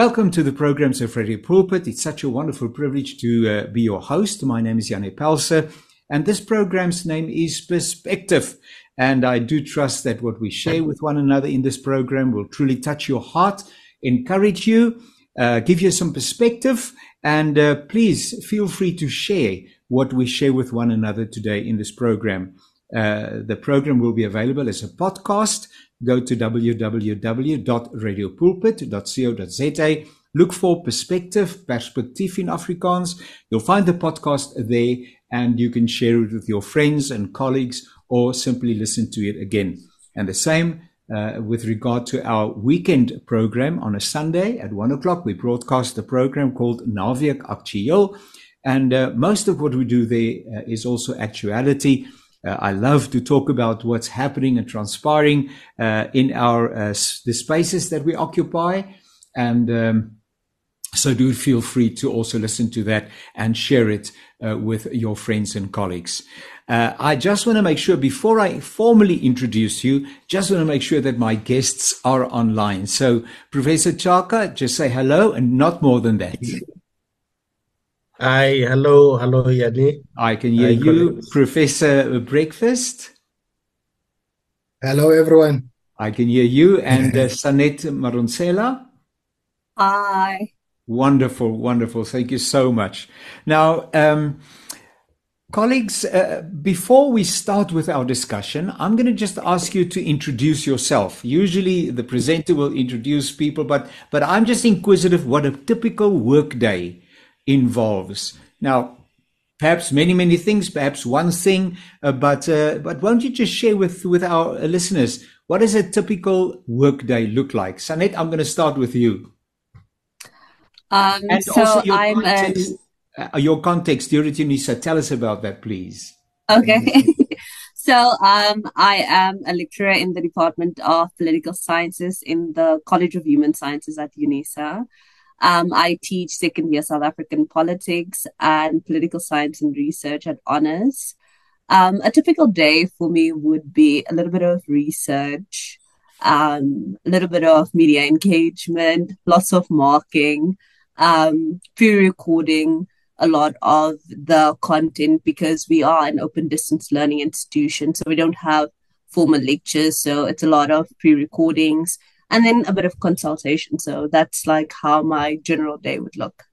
Welcome to the programs of Radio Pulpit. It's such a wonderful privilege to uh, be your host. My name is Janne Pelser, and this program's name is Perspective. And I do trust that what we share with one another in this program will truly touch your heart, encourage you, uh, give you some perspective, and uh, please feel free to share what we share with one another today in this program. Uh, the program will be available as a podcast. Go to www.radiopulpit.co.za. Look for Perspective, Perspektief in Afrikaans. You'll find the podcast there and you can share it with your friends and colleagues or simply listen to it again. And the same uh, with regard to our weekend program on a Sunday at one o'clock. We broadcast the program called Naweek Aktueel. And uh, most of what we do there uh, is also actuality. Uh, I love to talk about what's happening and transpiring uh, in our uh, the spaces that we occupy, and um, so do feel free to also listen to that and share it uh, with your friends and colleagues. Uh, I just want to make sure before I formally introduce you, just want to make sure that my guests are online. So, Professor Tshaka, just say hello and not more than that. Hi, hello, hello, Janne. I can hear Hi, you, colleagues. Professor Breakfast. Hello, everyone. I can hear you, and uh, Sanet Madonsela. Hi. Wonderful, wonderful. Thank you so much. Now, um, colleagues, uh, before we start with our discussion, I'm going to just ask you to introduce yourself. Usually, the presenter will introduce people, but but I'm just inquisitive. What a typical workday involves. Now, perhaps many, many things, perhaps one thing, uh, but uh, but why don't you just share with with our listeners what does a typical workday look like? Sanet, I'm going to start with you. Um, and so also your I'm context, uh, your context, Dioratunisa, tell us about that, please. Okay. so um, I am a lecturer in the Department of Political Sciences in the College of Human Sciences at UNISA. Um, I teach second year South African politics and political science and research at Honors. Um, a typical day for me would be a little bit of research, um, a little bit of media engagement, lots of marking, um, pre-recording a lot of the content because we are an open distance learning institution, so we don't have formal lectures. So it's a lot of pre-recordings, and then a bit of consultation. So that's like how my general day would look.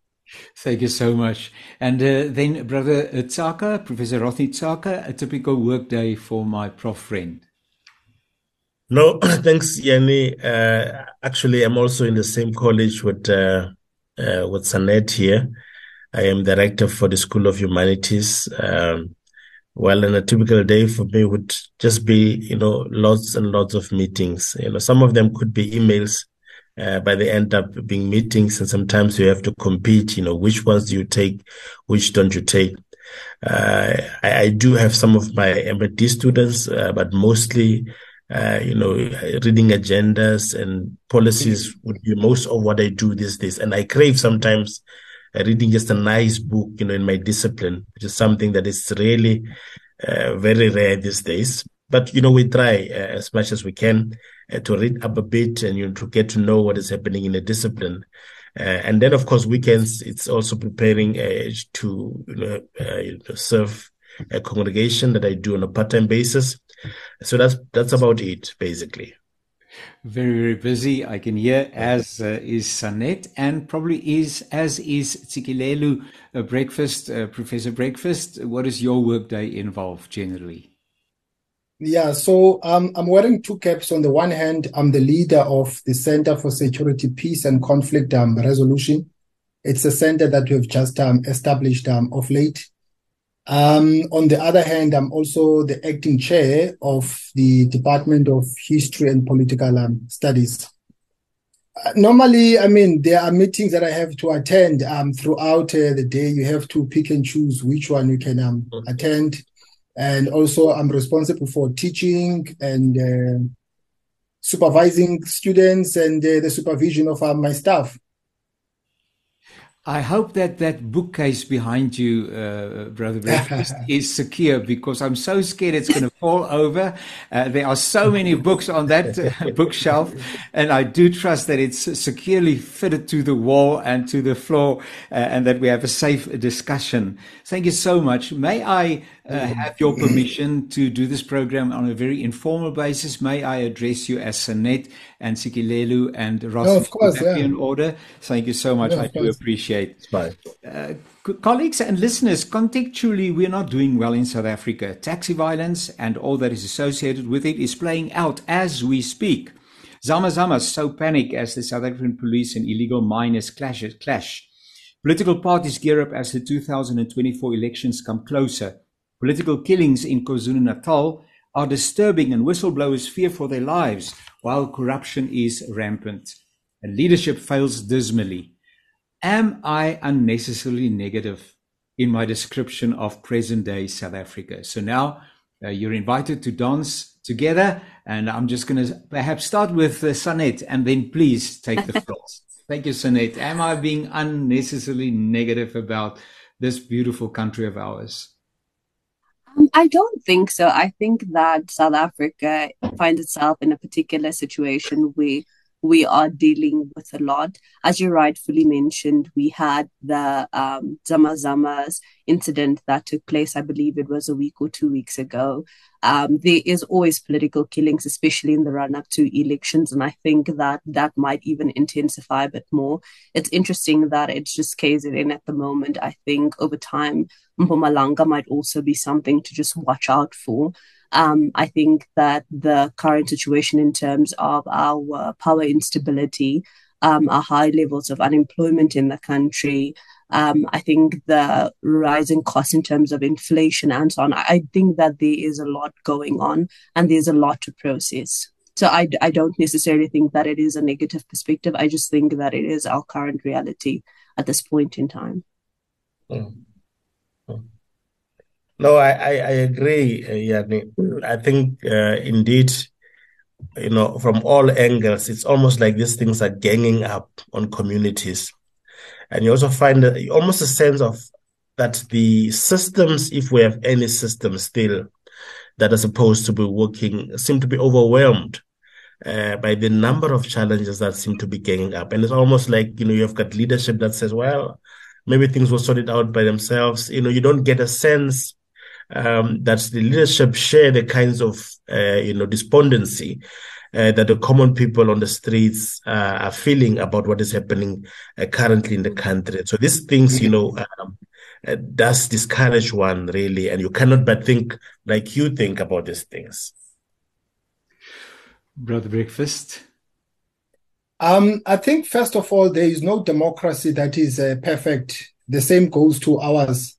Thank you so much. And uh, then, Brother Tshaka, Professor Rothney Tshaka, a typical work day for my prof friend. No, thanks, Janne. Uh, actually, I'm also in the same college with uh, uh, with Sanet here. I am director for the School of Humanities. Um, well, in a typical day for me would just be, you know, lots and lots of meetings. You know, some of them could be emails, uh, but they end up being meetings, and sometimes you have to compete. You know, which ones do you take, which don't you take? Uh, I, I, do have some of my MD students, uh, but mostly, uh, you know, reading agendas and policies would be most of what I do these days. And I crave sometimes reading just a nice book, you know, in my discipline, which is something that is really uh, very rare these days. But, you know, we try uh, as much as we can uh, to read up a bit and, you know, to get to know what is happening in a discipline. Uh, and then, of course, weekends, it's also preparing uh, to you know, uh, serve a congregation that I do on a part-time basis. So that's that's about it, basically very very busy. I can hear as uh, is sanet and probably is as is Ntsikelelo breakfast uh, professor breakfast. What does your workday involve generally? Yeah so um, i'm wearing two caps. On the one hand i'm the leader of the center for security peace and conflict um, resolution. It's a center that we've just um, established um, of late um, on the other hand, I'm also the acting chair of the Department of History and Political um, Studies. Uh, normally, I mean, there are meetings that I have to attend um, throughout uh, the day. You have to pick and choose which one you can um, mm-hmm. attend. And also, I'm responsible for teaching and uh, supervising students and uh, the supervision of uh, my staff. I hope that that bookcase behind you, uh, Brother Breakfast, is secure because I'm so scared it's going to fall over. Uh, there are so many books on that uh, bookshelf, and I do trust that it's securely fitted to the wall and to the floor, uh, and that we have a safe discussion. Thank you so much. May I uh, have your permission to do this program on a very informal basis? May I address you as Sanet and Ntsikelelo and Ross? No, of course, yeah. In order. Thank you so much. I do appreciate. Uh, colleagues and listeners, contextually, we're not doing well in South Africa. Taxi violence and all that is associated with it is playing out as we speak. Zama Zamas so panic as the South African police and illegal miners clash. clash. Political parties gear up as the 2024 elections come closer. Political killings in KwaZulu-Natal are disturbing and whistleblowers fear for their lives while corruption is rampant. And leadership fails dismally. Am I unnecessarily negative in my description of present day South Africa? So now uh, you're invited to dance together, and I'm just going to perhaps start with uh, Sanet and then please take the floor. Thank you, Sanet. Am I being unnecessarily negative about this beautiful country of ours? Um, I don't think so. I think that South Africa finds itself in a particular situation where we are dealing with a lot. As you rightfully mentioned, we had the um, Zama Zamas incident that took place, I believe it was a week or two weeks ago. Um, there is always political killings, especially in the run up to elections. And I think that that might even intensify a bit more. It's interesting that it's just KZN at the moment. I think over time, Mpumalanga might also be something to just watch out for. Um, I think that the current situation in terms of our power instability, um, our high levels of unemployment in the country, um, I think the rising costs in terms of inflation and so on, I think that there is a lot going on and there's a lot to process. So I, I don't necessarily think that it is a negative perspective. I just think that it is our current reality at this point in time. Mm. No, I, I, I agree, uh, Janne. I think uh, indeed, you know, from all angles, it's almost like these things are ganging up on communities. And you also find a, almost a sense of that the systems, if we have any systems still that are supposed to be working, seem to be overwhelmed uh, by the number of challenges that seem to be ganging up. And it's almost like, you know, you've got leadership that says, well, maybe things will sort it out by themselves. You know, you don't get a sense um, that the leadership share the kinds of uh, you know despondency uh, that the common people on the streets uh, are feeling about what is happening uh, currently in the country. So these things, you know, um, uh, does discourage one really, and you cannot but think like you think about these things. Brother Breakfast. Um, I think first of all, there is no democracy that is uh, perfect. The same goes to ours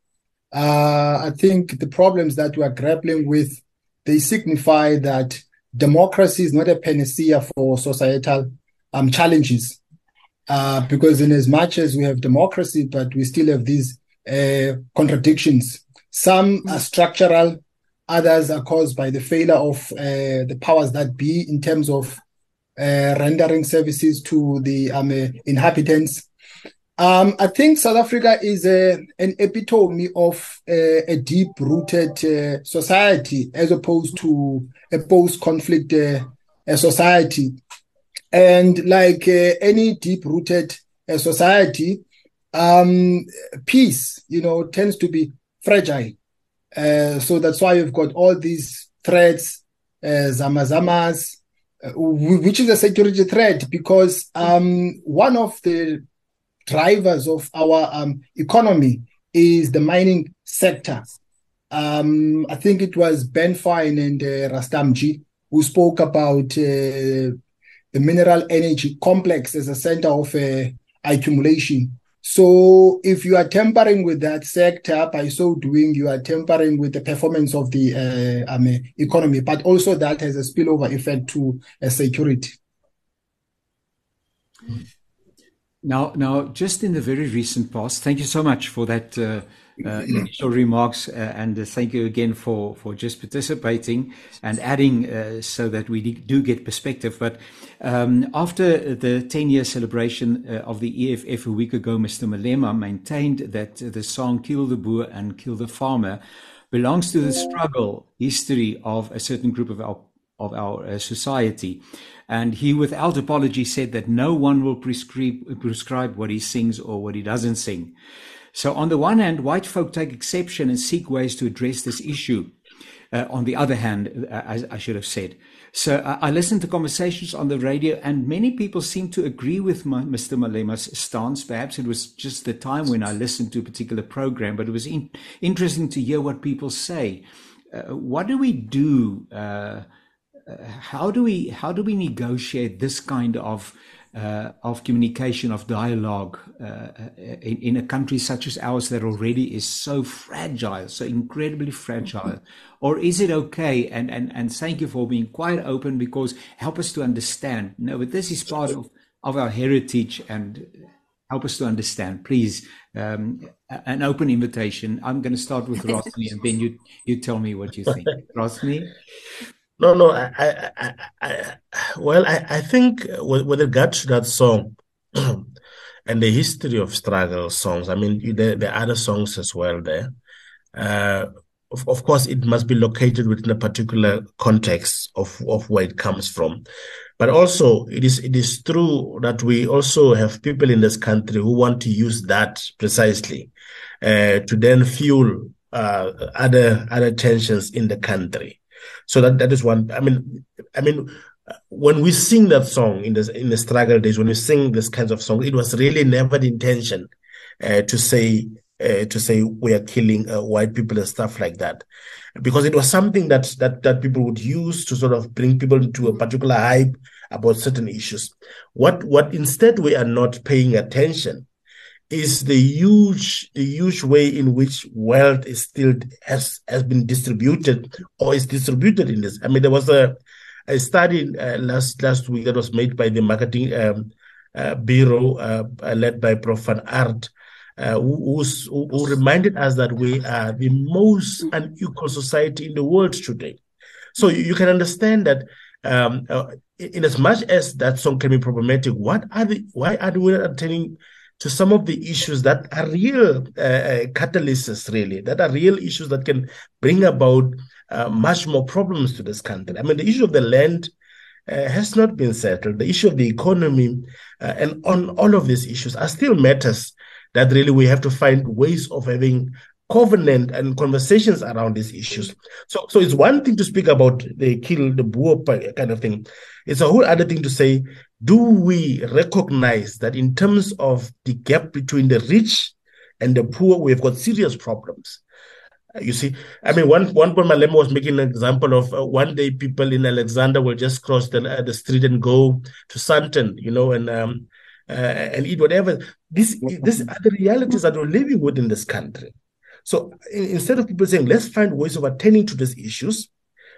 I think the problems that we are grappling with, they signify that democracy is not a panacea for societal um, challenges. Uh, because in as much as we have democracy, but we still have these uh, contradictions. Some are structural, others are caused by the failure of uh, the powers that be in terms of uh, rendering services to the um, inhabitants. Um, I think South Africa is a, an epitome of a, a deep rooted uh, society as opposed to a post conflict uh, society. And like uh, any deep rooted uh, society, um, peace, you know, tends to be fragile. Uh, so that's why you've got all these threats, uh, zamazamas, which is a security threat because um, one of the drivers of our um, economy is the mining sector. Um, I think it was Ben Fine and uh, Rustomjee who spoke about uh, the mineral energy complex as a center of uh, accumulation. So, if you are tampering with that sector, by so doing, you are tampering with the performance of the uh, um, economy, but also that has a spillover effect to uh, security. Now, now, just in the very recent past, thank you so much for that uh, uh, initial remarks, uh, and uh, thank you again for for just participating and adding uh, so that we do get perspective. But um, after the 10 year celebration uh, of the EFF a week ago, Mr. Malema maintained that the song "Kill the Boer and Kill the Farmer" belongs to the struggle history of a certain group of our of our society. And he, without apology, said that no one will prescribe, prescribe what he sings or what he doesn't sing. So, on the one hand, white folk take exception and seek ways to address this issue. Uh, on the other hand, uh, as I should have said. So uh, I listened to conversations on the radio, and many people seem to agree with my, Mr. Malema's stance. Perhaps it was just the time when I listened to a particular program, but it was in, interesting to hear what people say. Uh, what do we do? Uh, how do we how do we negotiate this kind of uh, of communication of dialogue uh, in, in, a country such as ours that already is so fragile so incredibly fragile? Or is it okay? And and and thank you for being quite open because help us to understand. No but this is part of of our heritage and help us to understand. Please um, an open invitation. I'm going to start with Rothney and then you you tell me what you think. Rothney no, no. I, I, I, I well, I, I think with, with to that song and the history of struggle songs, I mean, there, there are other songs as well there. Uh, of, of course, it must be located within a particular context of, of where it comes from. But also, it is it is true that we also have people in this country who want to use that precisely uh, to then fuel uh, other other tensions in the country. So that that is one. I mean, I mean, when we sing that song in the in the struggle days, when we sing this kinds of song, it was really never the intention uh, to say uh, to say we are killing uh, white people and stuff like that, because it was something that that that people would use to sort of bring people into a particular hype about certain issues. What what instead we are not paying attention is the huge huge way in which wealth is still has has been distributed or is distributed in this. I mean, there was a a study uh, last last week that was made by the marketing um, uh, bureau uh, led by Prof. Van Aardt, uh, who, who, reminded us that we are the most unequal society in the world today. So you, can understand that um, uh, in as much as that song can be problematic, what are the why are we not attending to some of the issues that are real uh, uh, catalysts, really, that are real issues that can bring about uh, much more problems to this country. I mean, the issue of the land uh, has not been settled. The issue of the economy uh, and on all of these issues are still matters that really we have to find ways of having covenant and conversations around these issues. So, so it's one thing to speak about the kill the Boer kind of thing. It's a whole other thing to say do we recognize that in terms of the gap between the rich and the poor, we've got serious problems? Uh, you see, I mean, one one point Malema was making an example of uh, one day people in Alexandra will just cross the uh, the street and go to Sandton, you know, and um, uh, and eat whatever. This this are the realities that we're living with in this country. So instead of people saying, let's find ways of attending to these issues,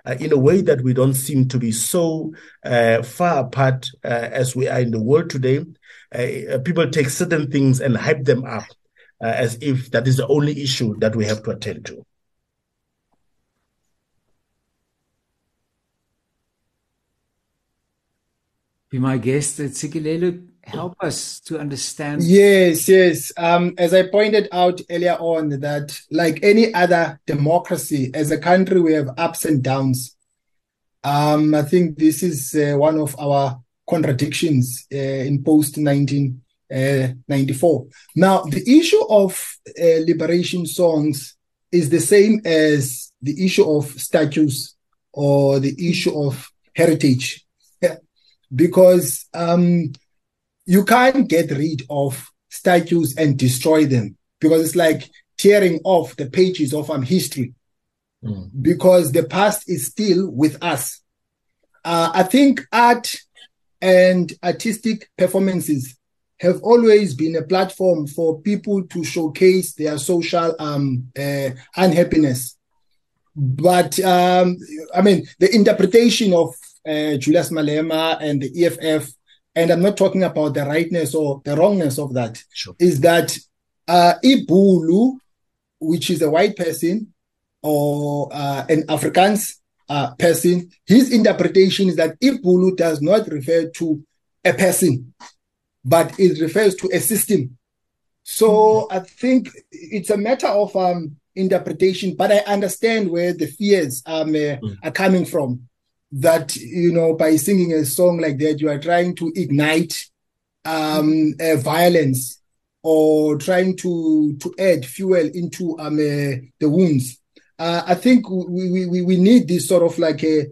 uh, in a way that we don't seem to be so uh, far apart uh, as we are in the world today. Uh, people take certain things and hype them up uh, as if that is the only issue that we have to attend to. Be my guest, Ntsikelelo help us to understand yes yes. Um as i pointed out earlier on that like any other democracy as a country we have ups and downs. Um i think this is uh, one of our contradictions uh, in post 1994 uh, now the issue of uh, liberation songs is the same as the issue of statues or the issue of heritage. Because um you can't get rid of statues and destroy them because it's like tearing off the pages of um, history mm. because the past is still with us. Uh, I think art and artistic performances have always been a platform for people to showcase their social um, uh, unhappiness. But um, I mean, the interpretation of uh, Julius Malema and the EFF and I'm not talking about the rightness or the wrongness of that, Sure. is that uh, Ibulu, which is a white person or uh, an Afrikaans uh, person, his interpretation is that Ibulu does not refer to a person, but it refers to a system. So I think it's a matter of um, interpretation, but I understand where the fears um, uh, are coming from. That you know, by singing a song like that, you are trying to ignite um, uh, violence or trying to to add fuel into um, uh, the wounds. Uh, I think we, we we need this sort of like a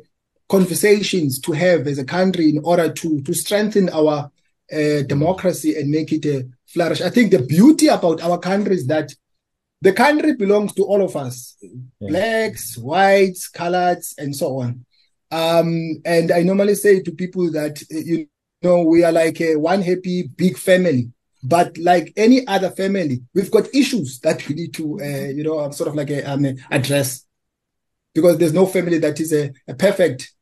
conversations to have as a country in order to to strengthen our uh, democracy and make it uh, flourish. I think the beauty about our country is that the country belongs to all of us, Yeah. blacks, whites, coloreds, and so on. Um, and I normally say to people that uh, you know we are like a one happy big family. But like any other family, we've got issues that we need to, uh, you know, sort of like a, um, address because there's no family that is a, a perfect.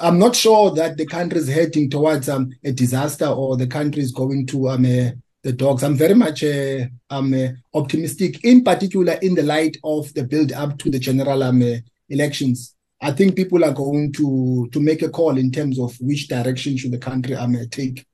I'm not sure that the country is heading towards um, a disaster or the country is going to um, uh, the dogs. I'm very much uh, um, uh, optimistic, in particular in the light of the build up to the general um, elections. I think people are going to to make a call in terms of which direction should the country um, uh, take.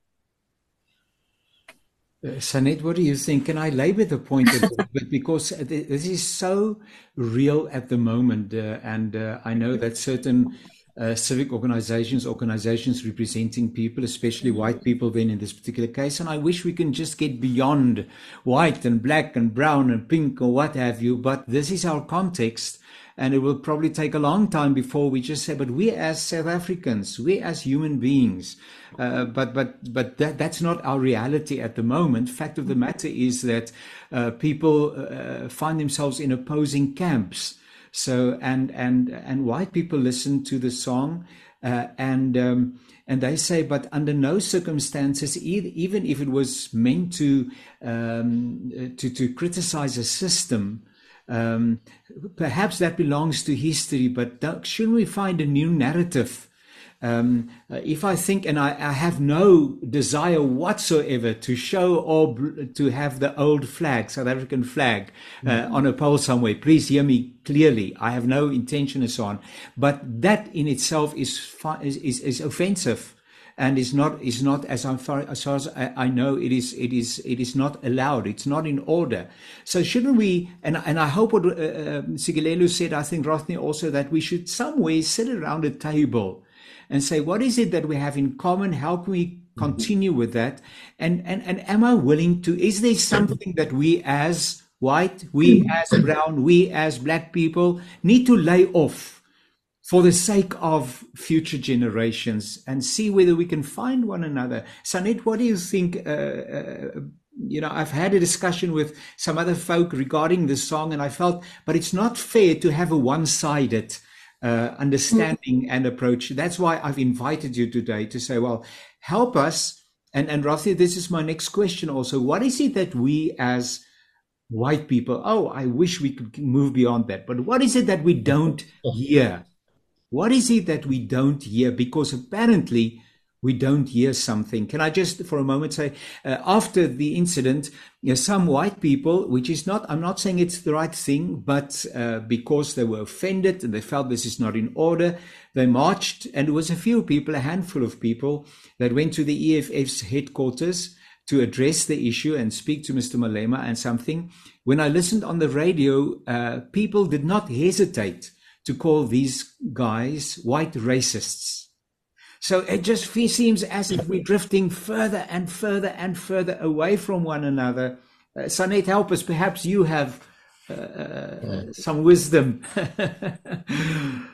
Uh, Sanet, what do you think? Can I labor the point a little bit because this is so real at the moment, uh, and uh, I know that certain uh, civic organizations, organizations representing people, especially white people, then in this particular case, and I wish we can just get beyond white and black and brown and pink or what have you. But this is our context, and it will probably take a long time before we just say, but we as South Africans, we as human beings, uh, but but but that, that's not our reality at the moment. Fact of the matter is that uh, people uh, find themselves in opposing camps. So and and and white people listen to the song, uh, and um, and they say, but under no circumstances, even if it was meant to um, to to criticize a system. Um, perhaps that belongs to history, but shouldn't we find a new narrative? Um, uh, if I think, and I, I have no desire whatsoever to show or bl- to have the old flag, South African flag, uh, on a pole somewhere. Please hear me clearly. I have no intention and so on. But that in itself is is, is, is offensive and is not is not as far as, far as I, I know it is it is it is not allowed. It's not in order. So shouldn't we and and I hope what uh, uh, Ntsikelelo said I think Rothney also that we should somewhere sit around a table and say what is it that we have in common? How can we continue with that? And and and am I willing to is there something that we as white we as brown we as black people need to lay off for the sake of future generations and see whether we can find one another. Sanet, what do you think? Uh, uh, you know, I've had a discussion with some other folk regarding this song, and I felt, but it's not fair to have a one sided uh, understanding and approach. That's why I've invited you today to say, well, help us. And, and Rathi, this is my next question also. What is it that we as white people, oh, I wish we could move beyond that, but what is it that we don't hear? What is it that we don't hear? Because apparently we don't hear something. Can I just for a moment say, uh, after the incident, you know, some white people, which is not, I'm not saying it's the right thing, but uh, because they were offended and they felt this is not in order, they marched, and it was a few people, a handful of people, that went to the EFF's headquarters to address the issue and speak to Mr. Malema and something. When I listened on the radio, uh, people did not hesitate to call these guys white racists. So it just seems as if we're drifting further and further and further away from one another. Uh, Sanet, help us. Perhaps you have uh, some wisdom.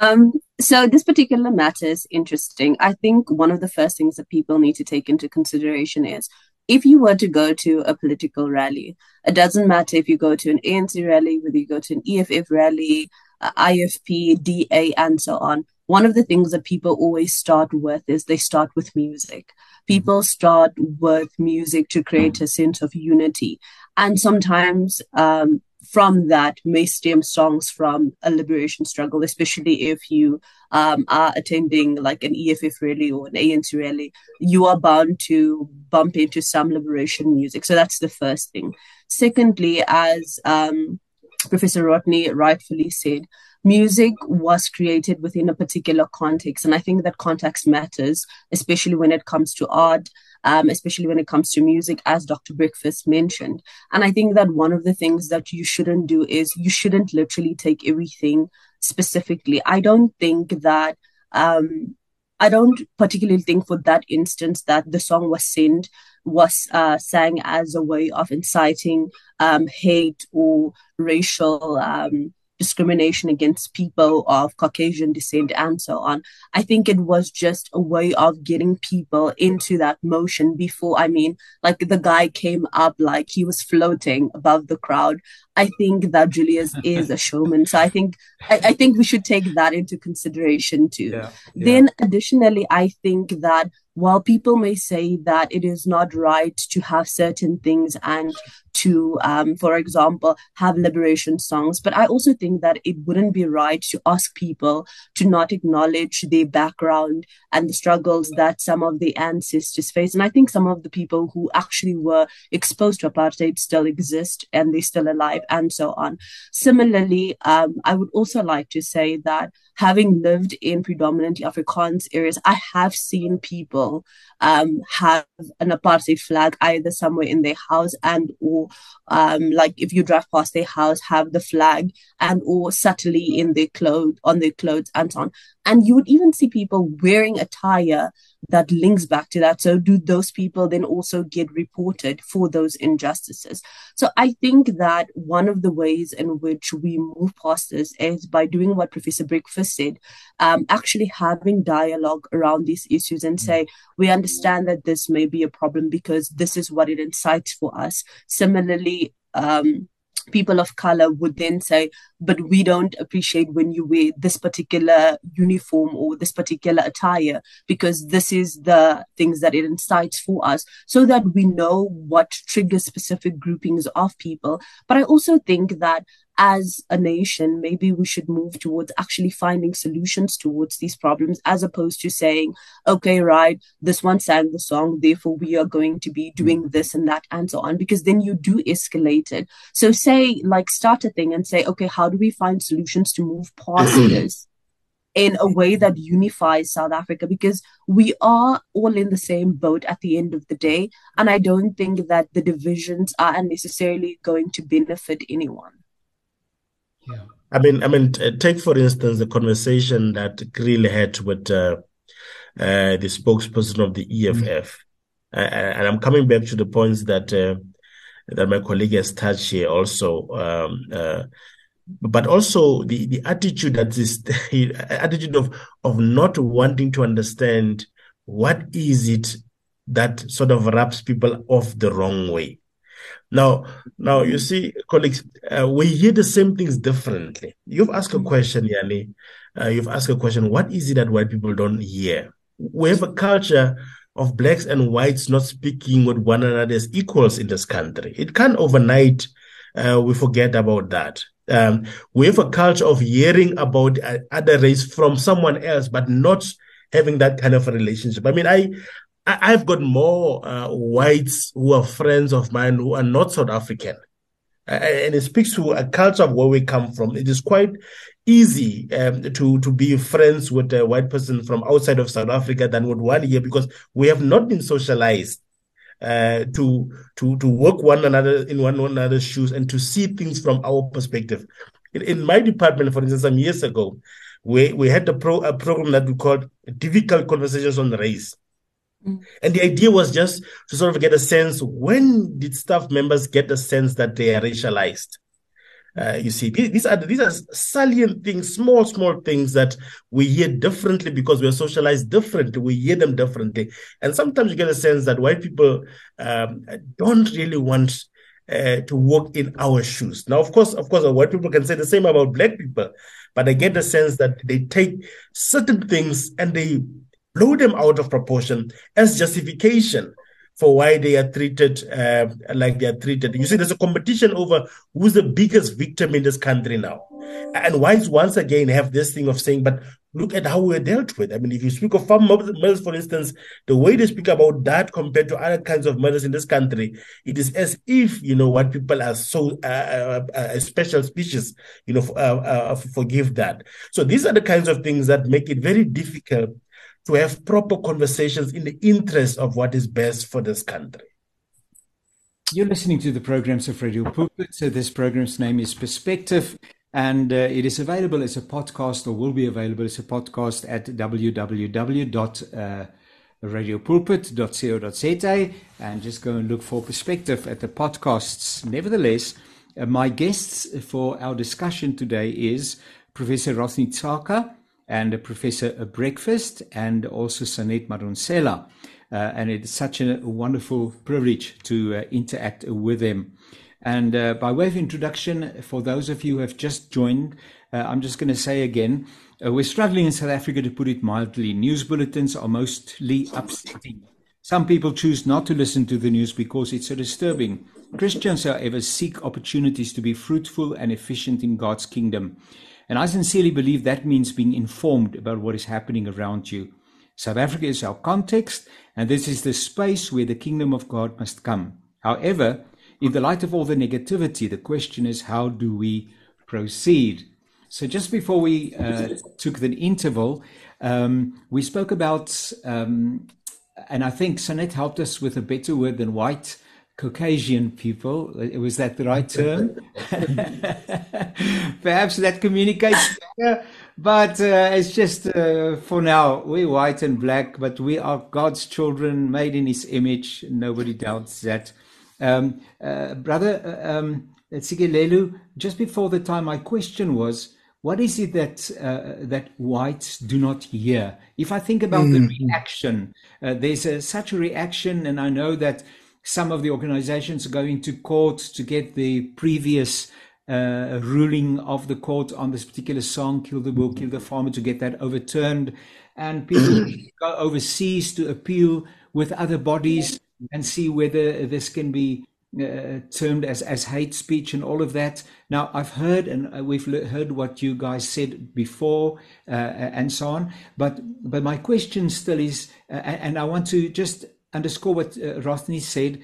Um, so this particular matter is interesting. I think one of the first things that people need to take into consideration is if you were to go to a political rally, it doesn't matter if you go to an ANC rally, whether you go to an EFF rally, uh, IFP, DA, and so on. One of the things that people always start with is they start with music. People start with music to create a sense of unity. And sometimes um, from that may stem songs from a liberation struggle, especially if you um, are attending like an EFF rally or an ANC rally, you are bound to bump into some liberation music. So that's the first thing. Secondly, as um, Professor Rodney rightfully said, music was created within a particular context. And I think that context matters, especially when it comes to art, um, especially when it comes to music, as Dr. Breakfast mentioned. And I think that one of the things that you shouldn't do is you shouldn't literally take everything specifically. I don't think that. Um, I don't particularly think for that instance that the song was sent was uh, sang as a way of inciting um, hate or racial um, discrimination against people of Caucasian descent and so on. I think it was just a way of getting people into that motion before. I mean, like the guy came up like he was floating above the crowd. I think that Julius is a showman. So I think I, I, think we should take that into consideration too. Yeah, yeah. Then additionally, I think that while people may say that it is not right to have certain things and to, um, for example, have liberation songs. But I also think that it wouldn't be right to ask people to not acknowledge their background and the struggles that some of the ancestors face. And I think some of the people who actually were exposed to apartheid still exist and they're still alive and so on. Similarly, um, I would also like to say that having lived in predominantly Afrikaans areas, I have seen people um, have an apartheid flag either somewhere in their house and or um, like if you drive past their house, have the flag and or subtly in their clothes on their clothes and so on. And you would even see people wearing attire that links back to that. So do those people then also get reported for those injustices? So I think that one of the ways in which we move past this is by doing what Professor Breakfast said, um, actually having dialogue around these issues and say, we understand that this may be a problem because this is what it incites for us. Similarly, um, people of color would then say, but we don't appreciate when you wear this particular uniform or this particular attire because this is the things that it incites for us so that we know what triggers specific groupings of people. But I also think that as a nation, maybe we should move towards actually finding solutions towards these problems as opposed to saying, okay, right, this one sang the song, therefore we are going to be doing mm. this and that and so on, because then you do escalate it. So say, like, start a thing and say, okay, how do we find solutions to move past this? in a way that unifies South Africa because we are all in the same boat at the end of the day. And I don't think that the divisions are unnecessarily going to benefit anyone. Yeah. I mean, I mean, take for instance the conversation that Kriel had with uh, uh, the spokesperson of the EFF, mm-hmm. and I'm coming back to the points that uh, that my colleague has touched here also. Um, uh, but also the, the attitude that is the attitude of of not wanting to understand what is it that sort of wraps people off the wrong way. Now, now you see, colleagues, uh, we hear the same things differently. You've asked a question, Janne. Uh, you've asked a question. What is it that white people don't hear? We have a culture of blacks and whites not speaking with one another as equals in this country. It can't overnight. Uh, we forget about that. Um, we have a culture of hearing about uh, other race from someone else, but not having that kind of a relationship. I mean, I I, have got more uh, whites who are friends of mine who are not South African. Uh, and it speaks to a culture of where we come from. It is quite easy um, to to be friends with a white person from outside of South Africa than with one here because we have not been socialized uh, to to to work one another in one, another's shoes and to see things from our perspective. In, in my department, for instance, some years ago, we we had a pro a program that we called Difficult Conversations on Race. Mm. And the idea was just to sort of get a sense when did staff members get the sense that they are racialized? Uh, you see, these are these are salient things, small small things that we hear differently because we are socialized differently. We hear them differently, and sometimes you get a sense that white people um, don't really want uh, to walk in our shoes. Now, of course, of course, white people can say the same about black people, but I get the sense that they take certain things and they blow them out of proportion as justification for why they are treated uh, like they are treated. You see, there's a competition over who's the biggest victim in this country now. And whites once again have this thing of saying, but look at how we're dealt with. I mean, if you speak of farm murders, for instance, the way they speak about that compared to other kinds of murders in this country, it is as if, you know, what people are so, uh, uh, uh a special species, you know, uh, uh, forgive that. So these are the kinds of things that make it very difficult to have proper conversations in the interest of what is best for this country. You're listening to the programs of Radio Pulpit. So this program's name is Perspective. And uh, it is available as a podcast or will be available as a podcast at www.radiopulpit.co.za and just go and look for perspective at the podcasts. Nevertheless, uh, my guests for our discussion today is Professor Rothney Tshaka and Professor Breakfast and also Sanet Madonsela. Uh, and it's such a wonderful privilege to uh, interact with them. And uh, by way of introduction, for those of you who have just joined, uh, I'm just going to say again, uh, we're struggling in South Africa to put it mildly. News bulletins are mostly upsetting. Some people choose not to listen to the news because it's so disturbing. Christians, however, seek opportunities to be fruitful and efficient in God's kingdom. And I sincerely believe that means being informed about what is happening around you. South Africa is our context, and this is the space where the kingdom of God must come. However, in the light of all the negativity, the question is how do we proceed? So, just before we uh, took the interval, um, we spoke about, um, and I think Sanet helped us with a better word than white. Caucasian people. Was that the right term? Perhaps that communicates better, but uh, it's just uh, for now. We're white and black, but we are God's children, made in His image. Nobody doubts that. Um, uh, brother uh, um, just before the time, my question was, what is it that uh, that whites do not hear? If I think about mm-hmm. the reaction, uh, there's a, such a reaction, and I know that some of the organizations are going to court to get the previous uh, ruling of the court on this particular song, "Kill the Boer, Kill the Farmer," to get that overturned, and people go overseas to appeal with other bodies and see whether this can be uh, termed as, as hate speech and all of that. Now, I've heard and uh, we've heard what you guys said before uh, and so on. But but my question still is, uh, and I want to just underscore what uh, Rothney said: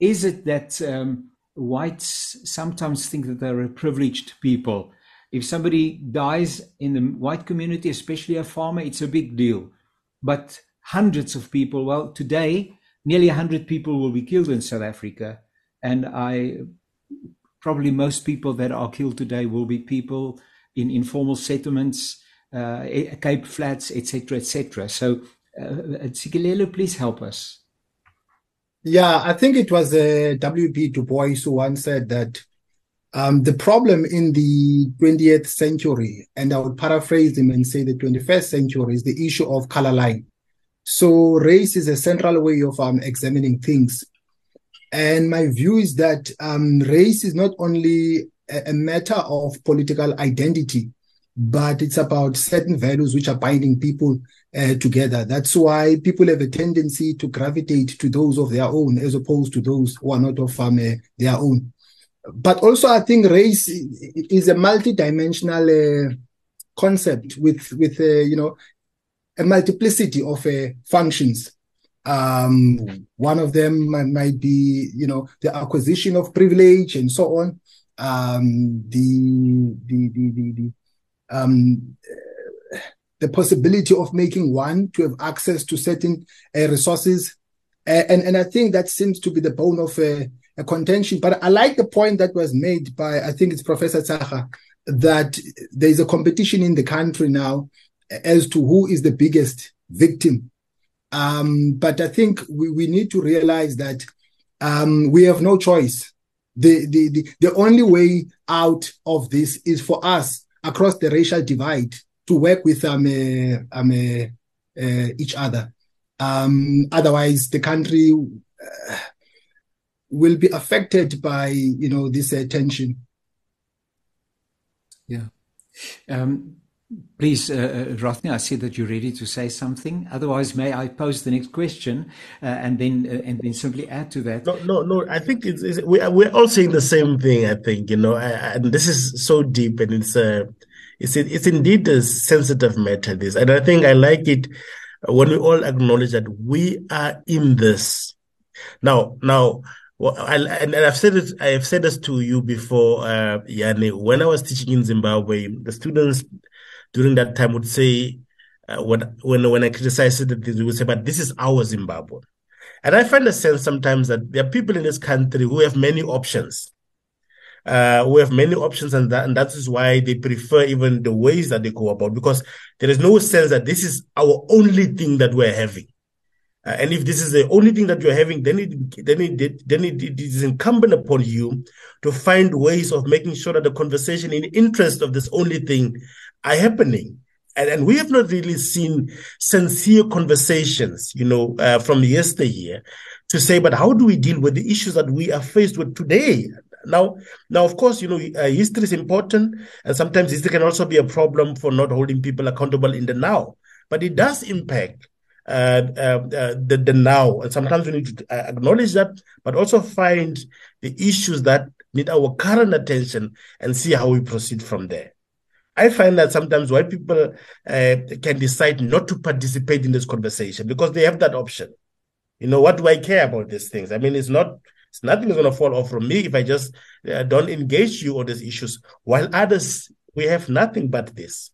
Is it that um, whites sometimes think that they're a privileged people? If somebody dies in the white community, especially a farmer, it's a big deal. But hundreds of people, well, today nearly 100 people will be killed in South Africa. And I probably most people that are killed today will be people in informal settlements, uh, Cape Flats, etc., etc. So, uh, please help us. Yeah, I think it was uh, W.B. Du Bois who once said that um, the problem in the 20th century, and I would paraphrase him and say the 21st century, is the issue of color line. So race is a central way of um, examining things. And my view is that um, race is not only a, a, matter of political identity, but it's about certain values which are binding people uh, together. That's why people have a tendency to gravitate to those of their own as opposed to those who are not of um, uh, their own. But also, I think race is a multidimensional uh, concept with with uh, you know a multiplicity of uh, functions. Um, one of them might, be, you know, the acquisition of privilege and so on. Um, the, the, the, the, um, the possibility of making one to have access to certain uh, resources. Uh, and, and I think that seems to be the bone of a, a contention. But I like the point that was made by, I think it's Professor Tshaka, that there's a competition in the country now as to who is the biggest victim. Um, but I think we, we need to realize that um, we have no choice. The, the, the, the only way out of this is for us across the racial divide to work with um, uh, um, uh, uh, each other. Um, otherwise, the country uh, will be affected by you know this uh, tension. Yeah. Um, Please, uh, uh I see that you're ready to say something. Otherwise, may I pose the next question uh, and then uh, and then simply add to that? No, no, no. I think it's, it's we are, we're all saying the same thing. I think you know, I, and this is so deep, and it's uh, it's it's indeed a sensitive matter. This, and I think I like it when we all acknowledge that we are in this. Now, now, well, I, and I've said it. I have said this to you before, uh, Janne. When I was teaching in Zimbabwe, the students during that time would say, uh, when when when I criticized it, they would say, "But this is our Zimbabwe," and I find a sense sometimes that there are people in this country who have many options. Uh, we have many options, and that and that is why they prefer even the ways that they go about because there is no sense that this is our only thing that we're having. Uh, and if this is the only thing that you're having, then it then it then it, it is incumbent upon you to find ways of making sure that the conversation in interest of this only thing are happening. And, and we have not really seen sincere conversations, you know, uh, from yesteryear to say, but how do we deal with the issues that we are faced with today? Now, now, of course, you know, uh, history is important, and sometimes history can also be a problem for not holding people accountable in the now. But it does impact uh, uh, uh, the, the now. And sometimes we need to uh, acknowledge that, but also find the issues that need our current attention and see how we proceed from there. I find that sometimes white people uh, can decide not to participate in this conversation because they have that option. You know, what do I care about these things? I mean, it's not, it's nothing is going to fall off from me if I just uh, don't engage you on these issues. While others, we have nothing but this.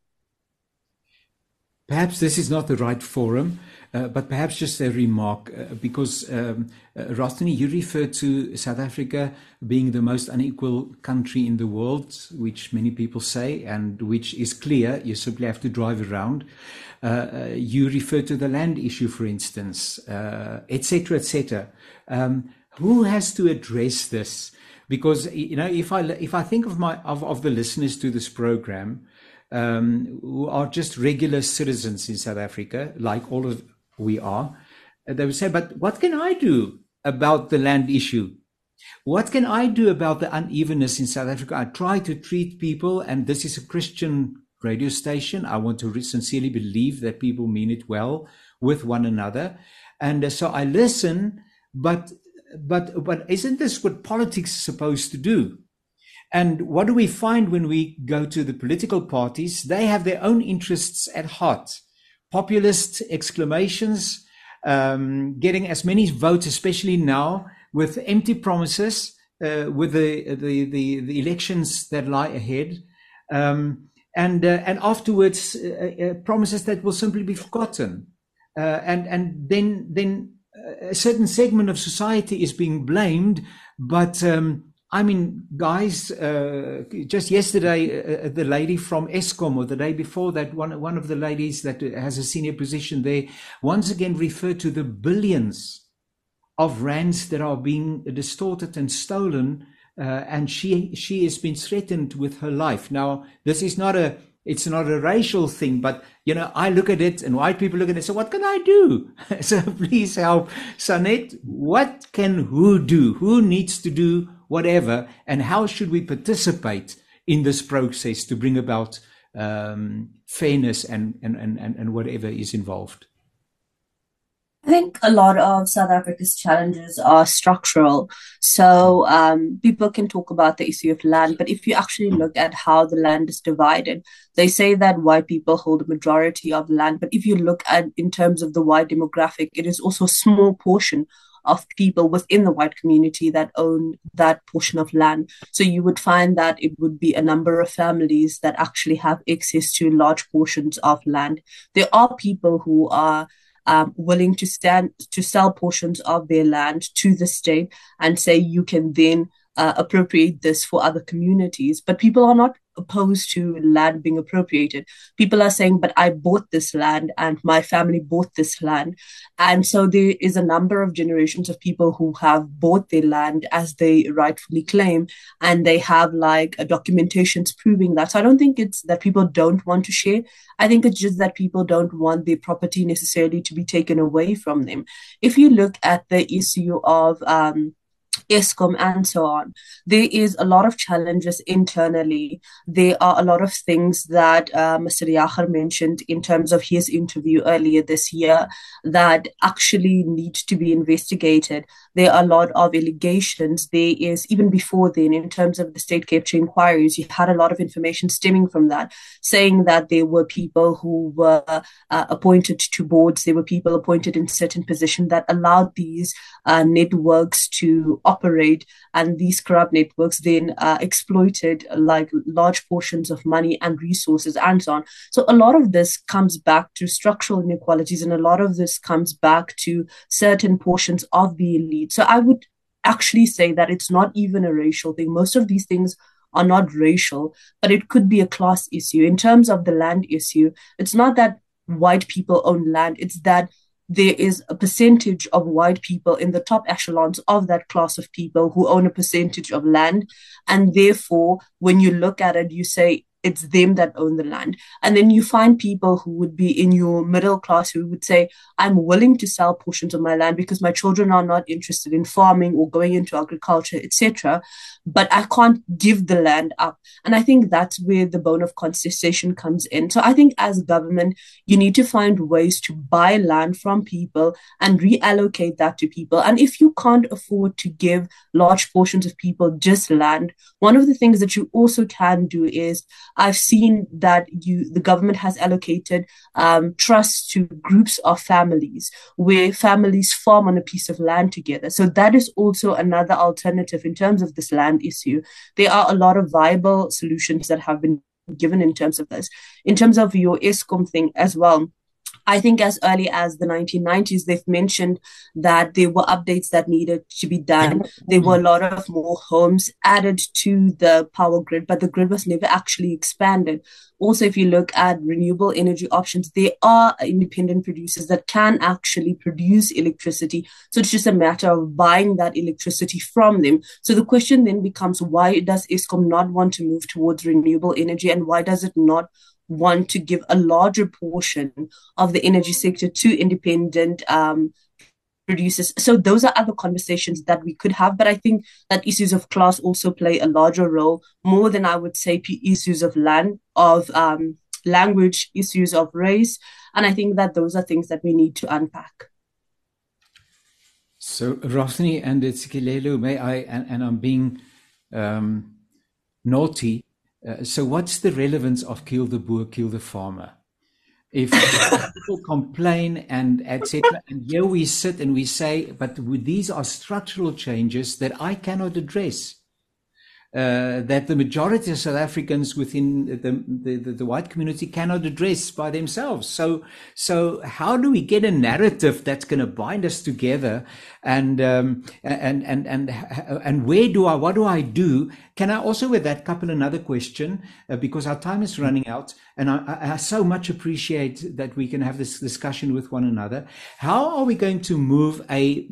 Perhaps this is not the right forum uh, but perhaps just a remark, uh, because um, uh, Rothney, you referred to South Africa being the most unequal country in the world, which many people say, and which is clear. You simply have to drive around. Uh, uh you refer to the land issue, for instance, etc., etc. Um, who has to address this? Because you know, if I if I think of my of, of the listeners to this program, um, who are just regular citizens in South Africa, like all of we are, they would say, but what can I do about the land issue? What can I do about the unevenness in South Africa? I try to treat people, and this is a Christian radio station. I want to sincerely believe that people mean it well with one another. And uh, so I listen, but but but isn't this what politics is supposed to do? And what do we find when we go to the political parties? They have their own interests at heart populist exclamations, um, getting as many votes, especially now with empty promises, uh, with the, the, the, the, elections that lie ahead. Um, and, uh, and afterwards, uh, uh promises that will simply be forgotten. Uh, and, and then, then a certain segment of society is being blamed, but um, I mean, guys, uh, just yesterday, uh, uh, the lady from Eskom, or the day before that, one, one of the ladies that has a senior position there, once again referred to the billions of rands that are being distorted and stolen. Uh, and she, she has been threatened with her life. Now, this is not a, it's not a racial thing, but you know, I look at it and white people look at it. So what can I do? so please help. Sanet, what can who do? Who needs to do whatever, and how should we participate in this process to bring about um, fairness and, and, and, and whatever is involved? I think a lot of South Africa's challenges are structural. So um, people can talk about the issue of land, but if you actually look at how the land is divided, they say that white people hold a majority of land. But if you look at in terms of the white demographic, it is also a small portion of people within the white community that own that portion of land. So you would find that it would be a number of families that actually have access to large portions of land. There are people who are um, willing to stand to sell portions of their land to the state and say you can then uh, appropriate this for other communities. But people are not opposed to land being appropriated. People are saying, but I bought this land and my family bought this land. And so there is a number of generations of people who have bought their land as they rightfully claim, and they have like documentations proving that. So I don't think it's that people don't want to share. I think it's just that people don't want their property necessarily to be taken away from them. If you look at the issue of, um, Eskom and so on. There is a lot of challenges internally. There are a lot of things that uh, Mr. Jager mentioned in terms of his interview earlier this year that actually need to be investigated. There are a lot of allegations. There is, even before then, in terms of the state capture inquiries, you had a lot of information stemming from that, saying that there were people who were uh, appointed to boards, there were people appointed in certain positions that allowed these uh, networks to operate, and these corrupt networks then uh, exploited like large portions of money and resources and so on. So a lot of this comes back to structural inequalities, and a lot of this comes back to certain portions of the elite so I would actually say that it's not even a racial thing. Most of these things are not racial, but it could be a class issue. In terms of the land issue, it's not that white people own land, it's that there is a percentage of white people in the top echelons of that class of people who own a percentage of land. And therefore, when you look at it, you say it's them that own the land. And then you find people who would be in your middle class who would say, I'm willing to sell portions of my land because my children are not interested in farming or going into agriculture, etc. But I can't give the land up. And I think that's where the bone of contestation comes in. So I think as government, you need to find ways to buy land from people and reallocate that to people. And if you can't afford to give large portions of people just land, one of the things that you also can do is I've seen that you the government has allocated um, trusts to groups of families where families farm on a piece of land together. So that is also another alternative in terms of this land issue. There are a lot of viable solutions that have been given in terms of this. In terms of your Eskom thing as well I think as early as the 1990s, they've mentioned that there were updates that needed to be done. There were a mm-hmm. lot of more homes added to the power grid, but the grid was never actually expanded. Also, if you look at renewable energy options, there are independent producers that can actually produce electricity. So it's just a matter of buying that electricity from them. So the question then becomes why does Eskom not want to move towards renewable energy and why does it not want to give a larger portion of the energy sector to independent um, producers. So those are other conversations that we could have. But I think that issues of class also play a larger role, more than I would say issues of land, of um, language, issues of race. And I think that those are things that we need to unpack. So, Rothney and Ntsikelelo, may I, and, and I'm being um, naughty, uh, so what's the relevance of kill the boer, kill the farmer? If people complain and etc., and here we sit and we say, but these are structural changes that I cannot address uh, that the majority of South Africans within the, the, the, white community cannot address by themselves. So, so how do we get a narrative that's going to bind us together? And, um, and, and, and, and where do I, what do I do? Can I also with that couple another question? Uh, because our time is running out and I, I, so much appreciate that we can have this discussion with one another. How are we going to move a,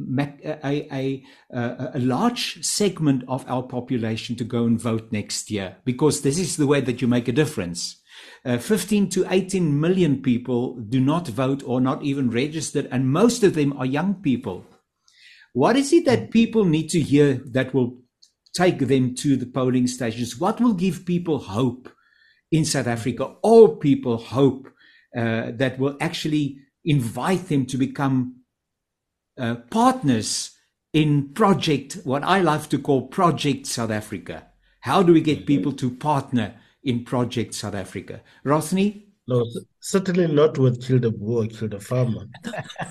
a, a, a, a large segment of our population to go and vote next year because this is the way that you make a difference. Uh, 15 to 18 million people do not vote or not even registered, and most of them are young people. What is it that people need to hear that will take them to the polling stations? What will give people hope in South Africa? All people hope uh, that will actually invite them to become uh, partners in project, what I love to call Project South Africa. How do we get people to partner in Project South Africa? Rothney? No, certainly not with Kill the Boer, Kill the Farmer.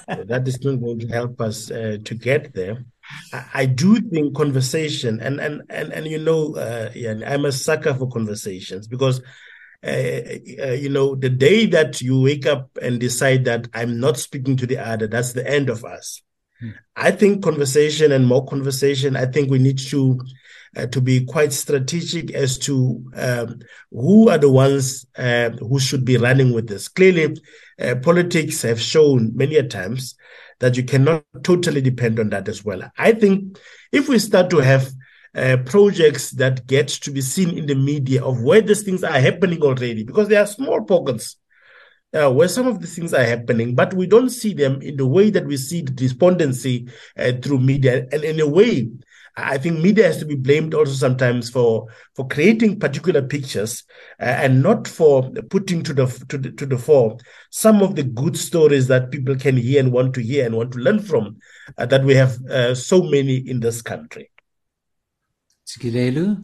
that is not going to help us uh, to get there. I, I, do think conversation, and and and, and you know, uh, yeah, I'm a sucker for conversations because uh, uh, you know, the day that you wake up and decide that I'm not speaking to the other, that's the end of us. Hmm. I think conversation and more conversation. I think we need to uh, to be quite strategic as to um, who are the ones uh, who should be running with this. Clearly, uh, politics have shown many a times that you cannot totally depend on that as well. I think if we start to have uh, projects that get to be seen in the media of where these things are happening already, because there are small pockets uh, where some of these things are happening, but we don't see them in the way that we see the despondency uh, through media. And in a way, I think media has to be blamed also sometimes for for creating particular pictures uh, and not for putting to the to the to the fore some of the good stories that people can hear and want to hear and want to learn from uh, that we have uh, so many in this country. Ntsikelelo?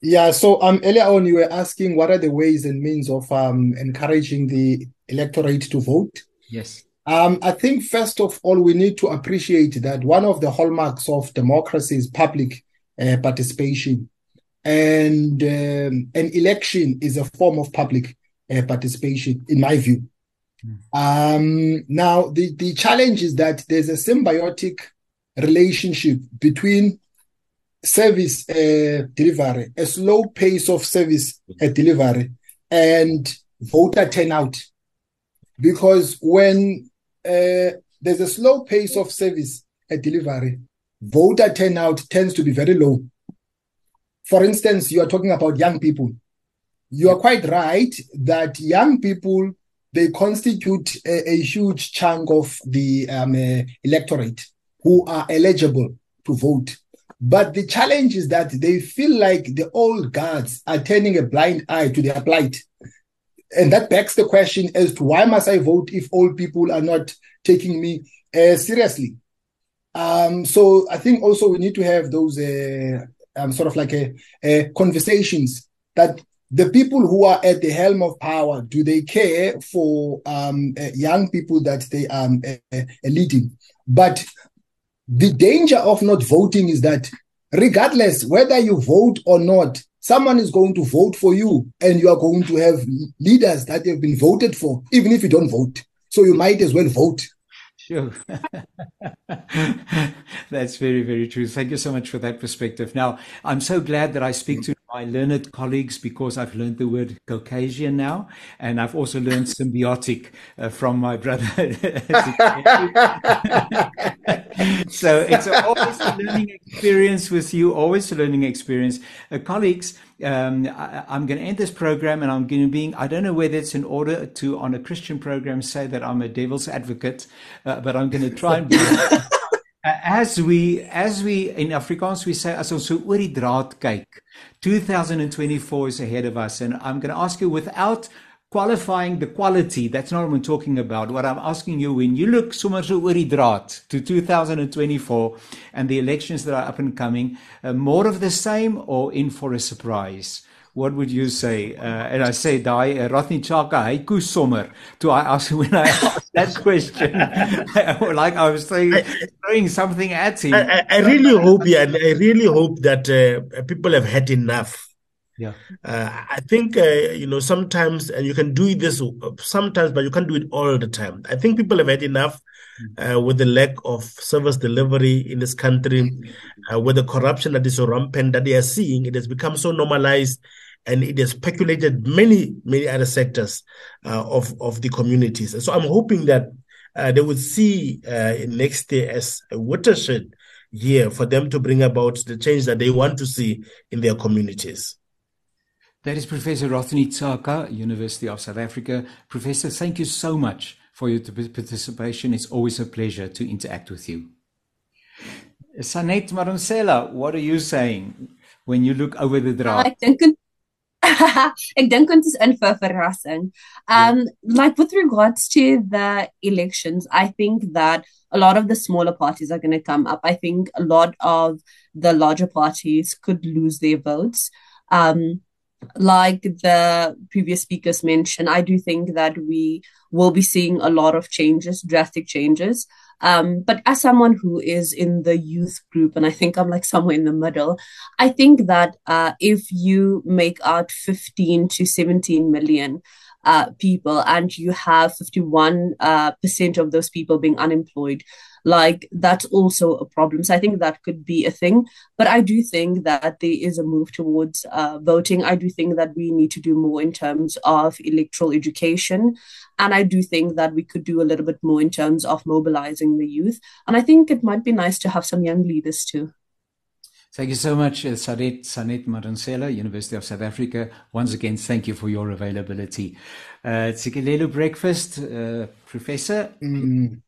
Yeah, so um earlier on you were asking what are the ways and means of um encouraging the electorate to vote? Yes. Um, I think first of all, we need to appreciate that one of the hallmarks of democracy is public uh, participation, and um, an election is a form of public uh, participation, in my view. Mm. Um, now, the the challenge is that there's a symbiotic relationship between service uh, delivery, a slow pace of service uh, delivery, and voter turnout because when uh, there's a slow pace of service at delivery. Voter turnout tends to be very low. For instance, you are talking about young people. You are quite right that young people they constitute a, a huge chunk of the um, uh, electorate who are eligible to vote. But the challenge is that they feel like the old guards are turning a blind eye to their plight and that begs the question as to why must I vote if old people are not taking me uh, seriously? Um, so I think also we need to have those uh, um, sort of like a, a conversations that the people who are at the helm of power do they care for um, uh, young people that they are um, uh, leading? But the danger of not voting is that regardless whether you vote or not, someone is going to vote for you and you are going to have leaders that have been voted for, even if you don't vote. So you might as well vote. Sure. That's very, very true. Thank you so much for that perspective. Now, I'm so glad that I speak to my learned colleagues because I've learned the word Caucasian now, and I've also learned symbiotic uh, from my brother. so it's always a learning experience with you, always a learning experience. Uh, colleagues, um, I, am going to end this program and I'm going to be, I don't know whether it's in order to, on a Christian program, say that I'm a devil's advocate, uh, but I'm going to try and be. as we as we in Afrikaans we say as ons so oor die draad kyk 2024 is ahead of us and I'm going to ask you without qualifying the quality that's not what I'm talking about. What I'm asking you when you look so oor die draad to 2024 and the elections that are up and coming uh, more of the same or in for a surprise what would you say? Uh, and I say, "Die, uh, Rothney Tshaka, haiku sommer." To I ask when I asked that question, like I was saying, throwing something at him. I, I really hope, yeah, I really hope that uh, people have had enough. Yeah, uh, I think uh, you know sometimes, and you can do this sometimes, but you can't do it all the time. I think people have had enough. Uh, with the lack of service delivery in this country, uh, with the corruption that is so rampant that they are seeing, it has become so normalized and it has speculated many many other sectors uh, of of the communities. And so I'm hoping that uh, they would see uh, next year as a watershed year for them to bring about the change that they want to see in their communities. That is Professor Rothney Tshaka, University of South Africa. Professor, thank you so much for your participation. It's always a pleasure to interact with you. Sanet Madonsela, what are you saying when you look over the draft? I ek dink ons is in vir verrassing. Um like with regards to the elections, I think that a lot of the smaller parties are going to come up. I think a lot of the larger parties could lose their votes. Um like the previous speakers mentioned, I do think that we will be seeing a lot of changes, drastic changes. Um, but as someone who is in the youth group, and I think I'm like somewhere in the middle, I think that uh, if you make out 15 to 17 million uh, people and you have 51 uh, percent of those people being unemployed, like that's also a problem. So I think that could be a thing. But I do think that there is a move towards uh, voting. I do think that we need to do more in terms of electoral education. And I do think that we could do a little bit more in terms of mobilizing the youth. And I think it might be nice to have some young leaders too. Thank you so much, uh, Sanet, Sanet Madonsela, University of South Africa. Once again, thank you for your availability. Uh, Breakfast, uh, Professor. Mm.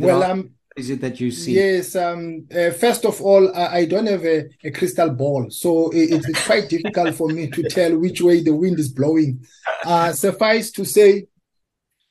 Well, um, is it that you see? Yes. Um, uh, first of all, I, I don't have a, a, crystal ball, so it, it's quite difficult for me to tell which way the wind is blowing. Uh, suffice to say,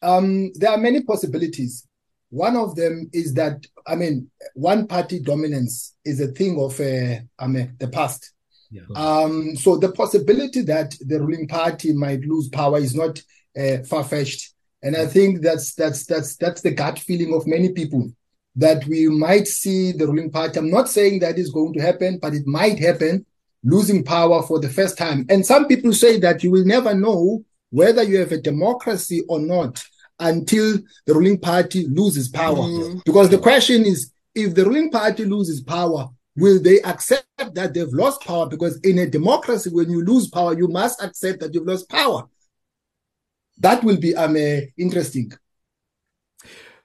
um, there are many possibilities. One of them is that, I mean, one party dominance is a thing of uh, I mean, the past. Yeah. Um, so the possibility that the ruling party might lose power is not uh, far fetched, and I think that's that's that's that's the gut feeling of many people that we might see the ruling party. I'm not saying that is going to happen, but it might happen, losing power for the first time. And some people say that you will never know whether you have a democracy or not until the ruling party loses power. Mm-hmm. Because the question is, if the ruling party loses power, will they accept that they've lost power? Because in a democracy, when you lose power, you must accept that you've lost power. That will be um, uh, interesting.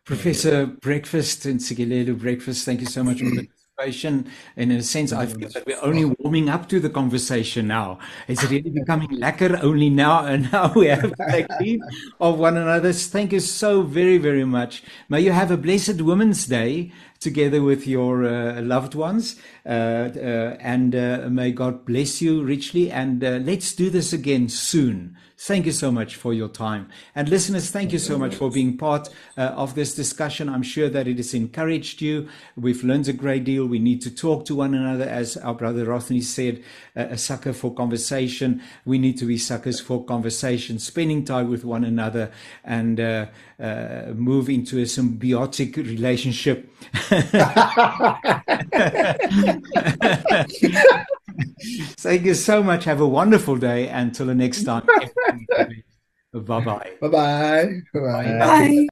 Professor Breakfast and Ntsikelelo Breakfast, thank you so much for conversation. And in a sense, I feel that we're only warming up to the conversation now. It's really becoming lacquer only now, and now we have to take leave of one another. Thank you so very, very much. May you have a blessed Women's Day together with your uh, loved ones. Uh, uh, and uh, may God bless you richly. And uh, let's do this again soon. Thank you so much for your time. And listeners, thank you so much for being part uh, of this discussion. I'm sure that it has encouraged you. We've learned a great deal. We need to talk to one another, as our brother Rothney said, uh, a sucker for conversation. We need to be suckers for conversation, spending time with one another, and uh, uh move into a symbiotic relationship. Thank you so much. Have a wonderful day. Until the next time. bye bye. Bye bye. Bye.